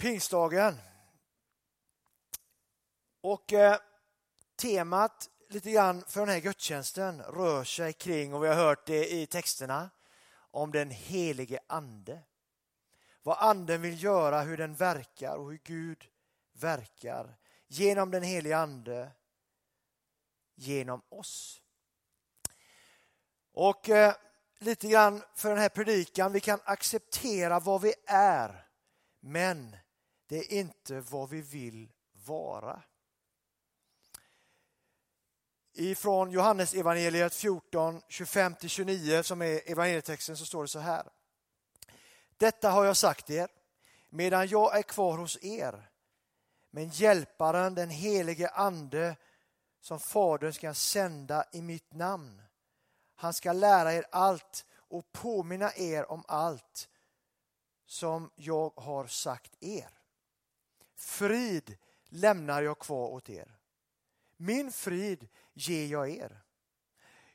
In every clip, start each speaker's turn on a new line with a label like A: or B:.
A: pingstdagen. Och eh, temat lite grann för den här gudstjänsten rör sig kring, och vi har hört det i texterna, om den helige ande. Vad anden vill göra, hur den verkar och hur Gud verkar genom den helige ande, genom oss. Och eh, lite grann för den här predikan, vi kan acceptera vad vi är, men det är inte vad vi vill vara. Ifrån Johannes evangeliet 14, 25-29 som är evangelietexten så står det så här. Detta har jag sagt er medan jag är kvar hos er. Men hjälparen, den helige ande som Fadern ska sända i mitt namn. Han ska lära er allt och påminna er om allt som jag har sagt er. Frid lämnar jag kvar åt er. Min frid ger jag er.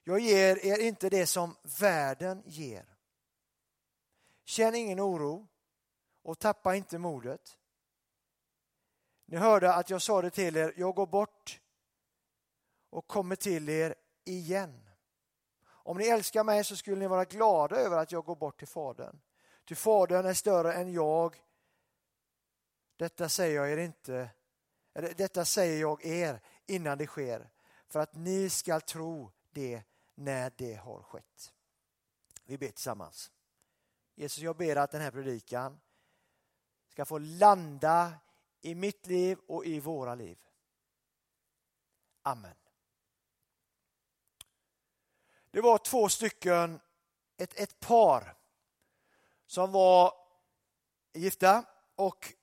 A: Jag ger er inte det som världen ger. Känn ingen oro och tappa inte modet. Ni hörde att jag sa det till er, jag går bort och kommer till er igen. Om ni älskar mig så skulle ni vara glada över att jag går bort till Fadern. Ty Fadern är större än jag. Detta säger jag er inte, eller detta säger jag er innan det sker, för att ni ska tro det när det har skett. Vi ber tillsammans. Jesus, jag ber att den här predikan ska få landa i mitt liv och i våra liv. Amen. Det var två stycken, ett, ett par som var gifta och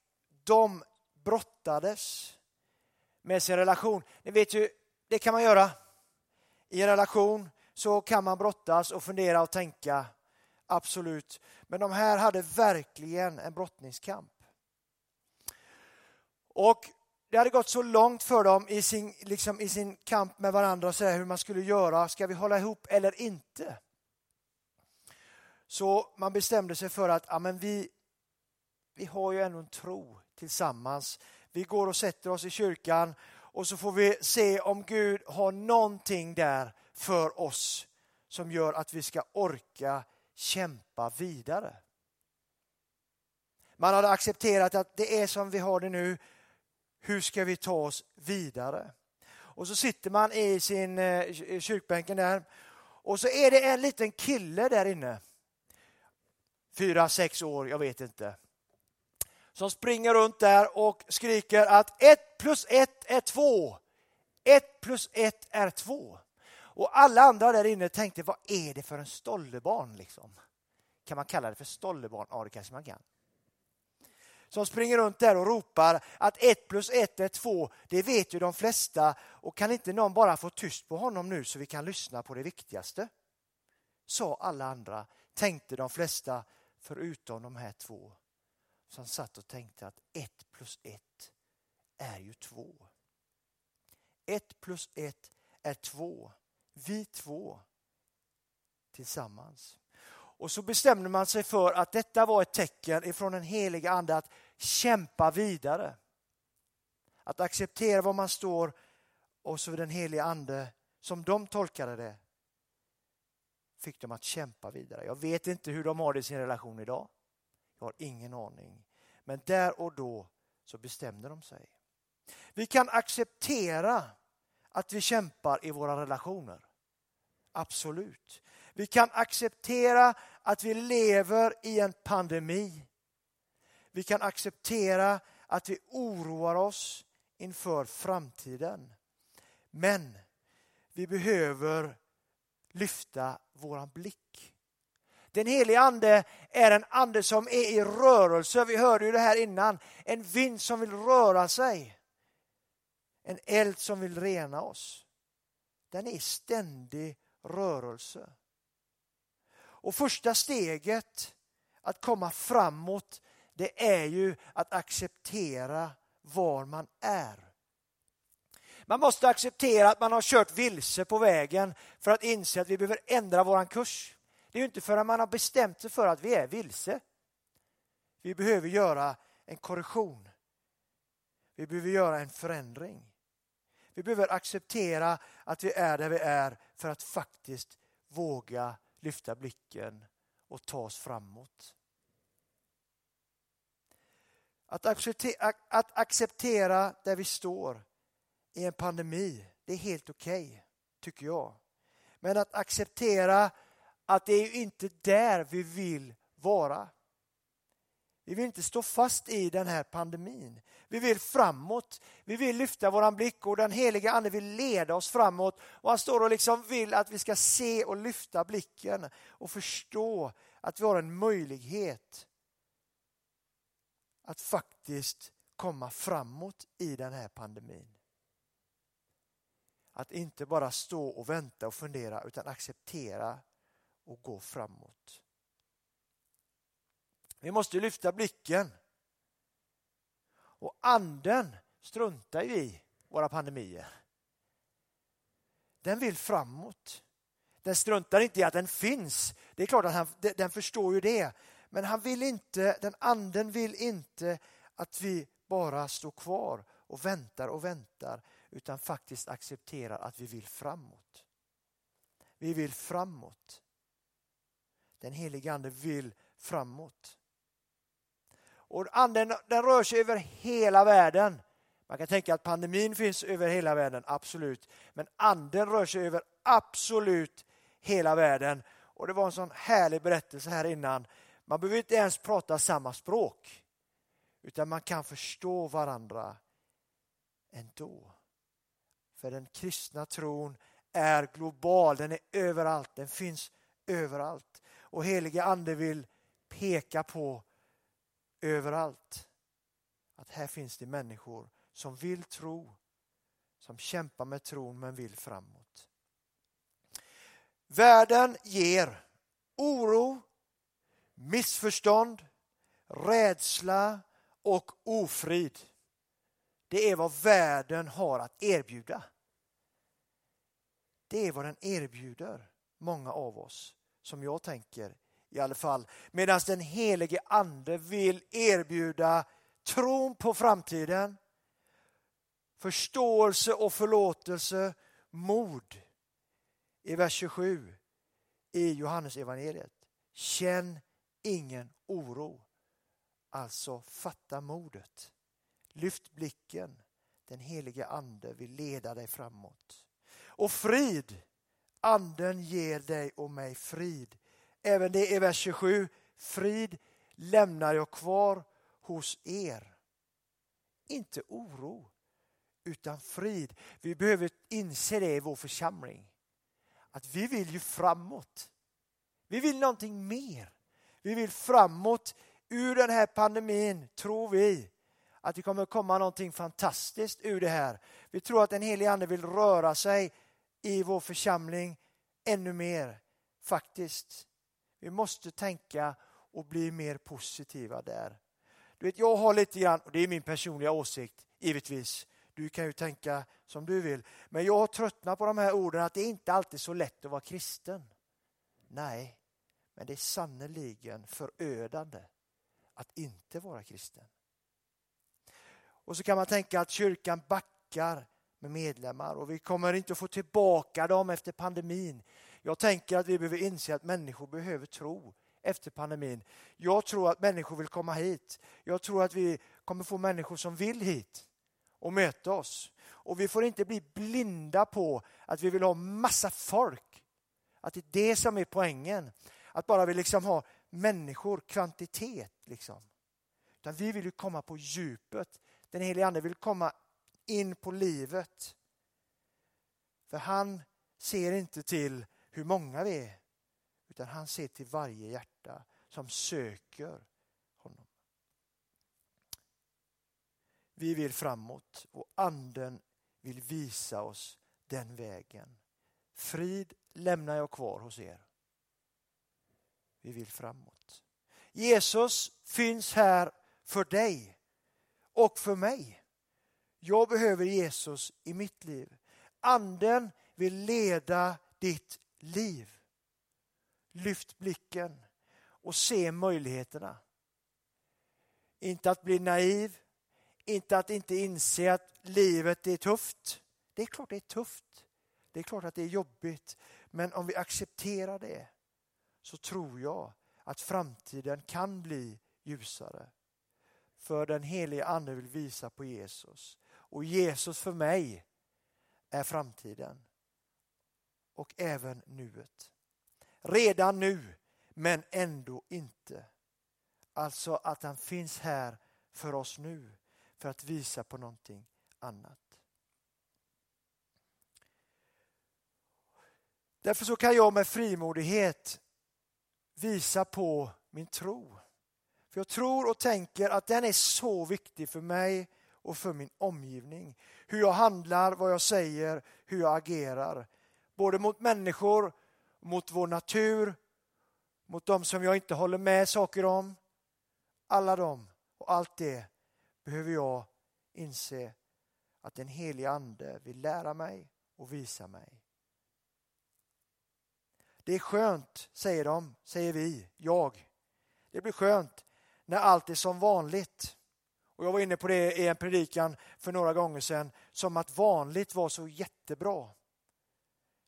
A: de brottades med sin relation. Ni vet ju, det kan man göra. I en relation så kan man brottas och fundera och tänka, absolut. Men de här hade verkligen en brottningskamp. Och det hade gått så långt för dem i sin, liksom i sin kamp med varandra och så hur man skulle göra. Ska vi hålla ihop eller inte? Så man bestämde sig för att ja, men vi, vi har ju ändå en tro tillsammans. Vi går och sätter oss i kyrkan och så får vi se om Gud har någonting där för oss som gör att vi ska orka kämpa vidare. Man hade accepterat att det är som vi har det nu. Hur ska vi ta oss vidare? Och så sitter man i sin eh, kyrkbänken där och så är det en liten kille där inne. Fyra, sex år, jag vet inte. Som springer runt där och skriker att ett plus ett är två. Ett plus ett är två. Och alla andra där inne tänkte, vad är det för en stollebarn? Liksom? Kan man kalla det för stollebarn? Ja, det kanske man kan. Som springer runt där och ropar att ett plus ett är två, det vet ju de flesta. Och kan inte någon bara få tyst på honom nu så vi kan lyssna på det viktigaste? Sa alla andra, tänkte de flesta, förutom de här två som satt och tänkte att ett plus ett är ju två. Ett plus ett är två. Vi två tillsammans. Och så bestämde man sig för att detta var ett tecken ifrån den heliga ande att kämpa vidare. Att acceptera var man står och så den heliga ande, som de tolkade det, fick dem att kämpa vidare. Jag vet inte hur de har det i sin relation idag. Jag har ingen aning. Men där och då så bestämde de sig. Vi kan acceptera att vi kämpar i våra relationer. Absolut. Vi kan acceptera att vi lever i en pandemi. Vi kan acceptera att vi oroar oss inför framtiden. Men vi behöver lyfta våran blick. Den helige ande är en ande som är i rörelse. Vi hörde ju det här innan. En vind som vill röra sig. En eld som vill rena oss. Den är i ständig rörelse. Och första steget att komma framåt det är ju att acceptera var man är. Man måste acceptera att man har kört vilse på vägen för att inse att vi behöver ändra våran kurs. Det är ju inte förrän man har bestämt sig för att vi är vilse. Vi behöver göra en korrektion. Vi behöver göra en förändring. Vi behöver acceptera att vi är där vi är för att faktiskt våga lyfta blicken och ta oss framåt. Att acceptera, att acceptera där vi står i en pandemi, det är helt okej, okay, tycker jag. Men att acceptera att det är inte där vi vill vara. Vi vill inte stå fast i den här pandemin. Vi vill framåt. Vi vill lyfta våran blick och den heliga Ande vill leda oss framåt. Och han står och liksom vill att vi ska se och lyfta blicken och förstå att vi har en möjlighet att faktiskt komma framåt i den här pandemin. Att inte bara stå och vänta och fundera utan acceptera och gå framåt. Vi måste lyfta blicken. Och anden struntar i våra pandemier. Den vill framåt. Den struntar inte i att den finns. Det är klart att han, den förstår ju det. Men han vill inte, den anden vill inte att vi bara står kvar och väntar och väntar utan faktiskt accepterar att vi vill framåt. Vi vill framåt. Den helige Ande vill framåt. Och anden den rör sig över hela världen. Man kan tänka att pandemin finns över hela världen, absolut. Men anden rör sig över absolut hela världen. Och det var en sån härlig berättelse här innan. Man behöver inte ens prata samma språk. Utan man kan förstå varandra ändå. För den kristna tron är global, den är överallt, den finns överallt. Och helige ande vill peka på överallt att här finns det människor som vill tro, som kämpar med tron men vill framåt. Världen ger oro, missförstånd, rädsla och ofrid. Det är vad världen har att erbjuda. Det är vad den erbjuder många av oss, som jag tänker i alla fall. Medan den helige ande vill erbjuda tron på framtiden, förståelse och förlåtelse, mod. I vers 27 i Johannes evangeliet. Känn ingen oro. Alltså fatta modet. Lyft blicken. Den helige ande vill leda dig framåt. Och frid. Anden ger dig och mig frid. Även det i vers 27. Frid lämnar jag kvar hos er. Inte oro, utan frid. Vi behöver inse det i vår församling. Att vi vill ju framåt. Vi vill någonting mer. Vi vill framåt ur den här pandemin, tror vi att det kommer komma någonting fantastiskt ur det här. Vi tror att den helige Ande vill röra sig i vår församling ännu mer, faktiskt. Vi måste tänka och bli mer positiva där. Du vet, jag har lite grann, och det är min personliga åsikt, givetvis. Du kan ju tänka som du vill. Men jag har tröttnat på de här orden att det är inte alltid är så lätt att vara kristen. Nej, men det är sannerligen förödande att inte vara kristen. Och så kan man tänka att kyrkan backar med medlemmar och vi kommer inte att få tillbaka dem efter pandemin. Jag tänker att vi behöver inse att människor behöver tro efter pandemin. Jag tror att människor vill komma hit. Jag tror att vi kommer få människor som vill hit och möta oss. Och vi får inte bli blinda på att vi vill ha massa folk. Att det är det som är poängen. Att bara vi liksom ha människor, kvantitet. Liksom. Utan vi vill ju komma på djupet. Den helige Ande vill komma in på livet. För han ser inte till hur många vi är. Utan han ser till varje hjärta som söker honom. Vi vill framåt och anden vill visa oss den vägen. Frid lämnar jag kvar hos er. Vi vill framåt. Jesus finns här för dig och för mig. Jag behöver Jesus i mitt liv. Anden vill leda ditt liv. Lyft blicken och se möjligheterna. Inte att bli naiv, inte att inte inse att livet är tufft. Det är klart det är tufft. Det är klart att det är jobbigt. Men om vi accepterar det så tror jag att framtiden kan bli ljusare. För den helige Ande vill visa på Jesus. Och Jesus för mig är framtiden. Och även nuet. Redan nu, men ändå inte. Alltså att han finns här för oss nu för att visa på någonting annat. Därför så kan jag med frimodighet visa på min tro. För jag tror och tänker att den är så viktig för mig och för min omgivning. Hur jag handlar, vad jag säger, hur jag agerar. Både mot människor, mot vår natur, mot de som jag inte håller med saker om. Alla dem och allt det behöver jag inse att den helige Ande vill lära mig och visa mig. Det är skönt, säger de, säger vi, jag. Det blir skönt när allt är som vanligt. Och Jag var inne på det i en predikan för några gånger sedan, som att vanligt var så jättebra.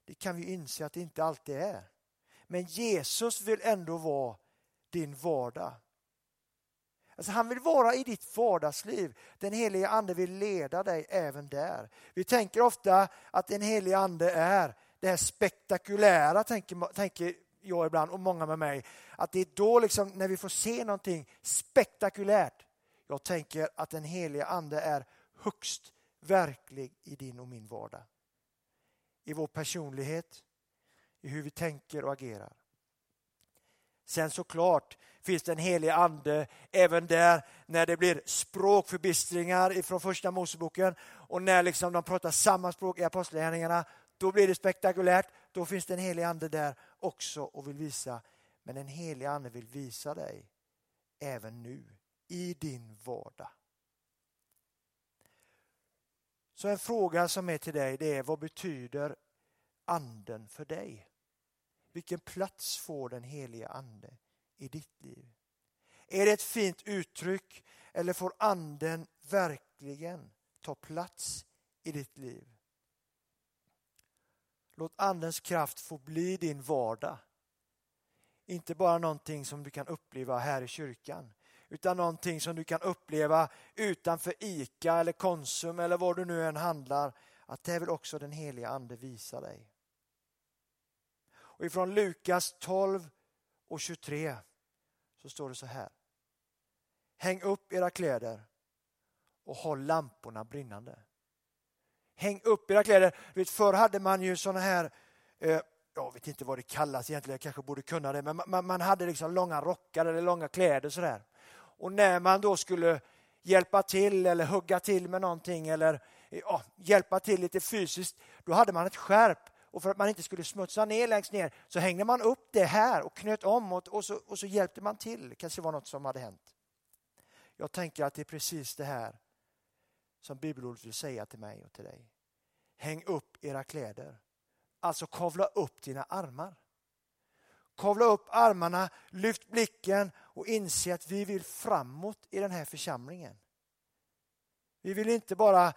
A: Det kan vi inse att det inte alltid är. Men Jesus vill ändå vara din vardag. Alltså han vill vara i ditt vardagsliv. Den helige ande vill leda dig även där. Vi tänker ofta att den helige ande är det här spektakulära, tänker, tänker jag ibland och många med mig. Att det är då liksom när vi får se någonting spektakulärt. Jag tänker att den helige ande är högst verklig i din och min vardag. I vår personlighet, i hur vi tänker och agerar. Sen såklart finns det en helig ande även där när det blir språkförbistringar ifrån första Moseboken och när liksom de pratar samma språk i apostlagärningarna då blir det spektakulärt. Då finns det en helig ande där också och vill visa. Men den helige ande vill visa dig även nu i din vardag. Så en fråga som är till dig det är vad betyder anden för dig? Vilken plats får den heliga ande i ditt liv? Är det ett fint uttryck eller får anden verkligen ta plats i ditt liv? Låt Andens kraft få bli din vardag. Inte bara någonting som du kan uppleva här i kyrkan utan någonting som du kan uppleva utanför ICA eller Konsum eller var du nu än handlar. Att det vill också den heliga Ande visa dig. Och ifrån Lukas 12 och 23 så står det så här. Häng upp era kläder och håll lamporna brinnande. Häng upp era kläder. vet, förr hade man ju såna här, eh, jag vet inte vad det kallas egentligen, jag kanske borde kunna det, men man, man hade liksom långa rockar eller långa kläder sådär. Och när man då skulle hjälpa till eller hugga till med någonting eller ja, hjälpa till lite fysiskt, då hade man ett skärp och för att man inte skulle smutsa ner längst ner så hängde man upp det här och knöt om och, och, så, och så hjälpte man till. Det kanske var något som hade hänt. Jag tänker att det är precis det här som bibelordet vill säga till mig och till dig. Häng upp era kläder. Alltså kavla upp dina armar. Kavla upp armarna, lyft blicken och inse att vi vill framåt i den här församlingen. Vi vill inte bara,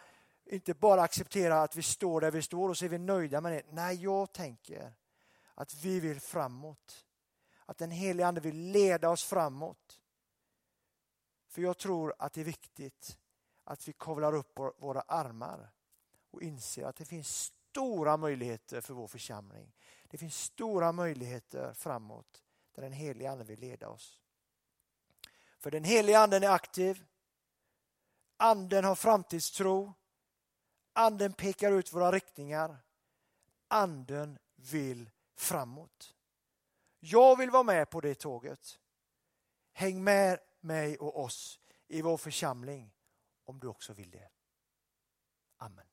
A: inte bara acceptera att vi står där vi står och så är vi nöjda med det. Nej, jag tänker att vi vill framåt. Att den helige Ande vill leda oss framåt. För jag tror att det är viktigt att vi kavlar upp våra armar och inser att det finns stora möjligheter för vår församling. Det finns stora möjligheter framåt där den helige Ande vill leda oss. För den helige Anden är aktiv. Anden har framtidstro. Anden pekar ut våra riktningar. Anden vill framåt. Jag vill vara med på det tåget. Häng med mig och oss i vår församling om du också vill det. Amen.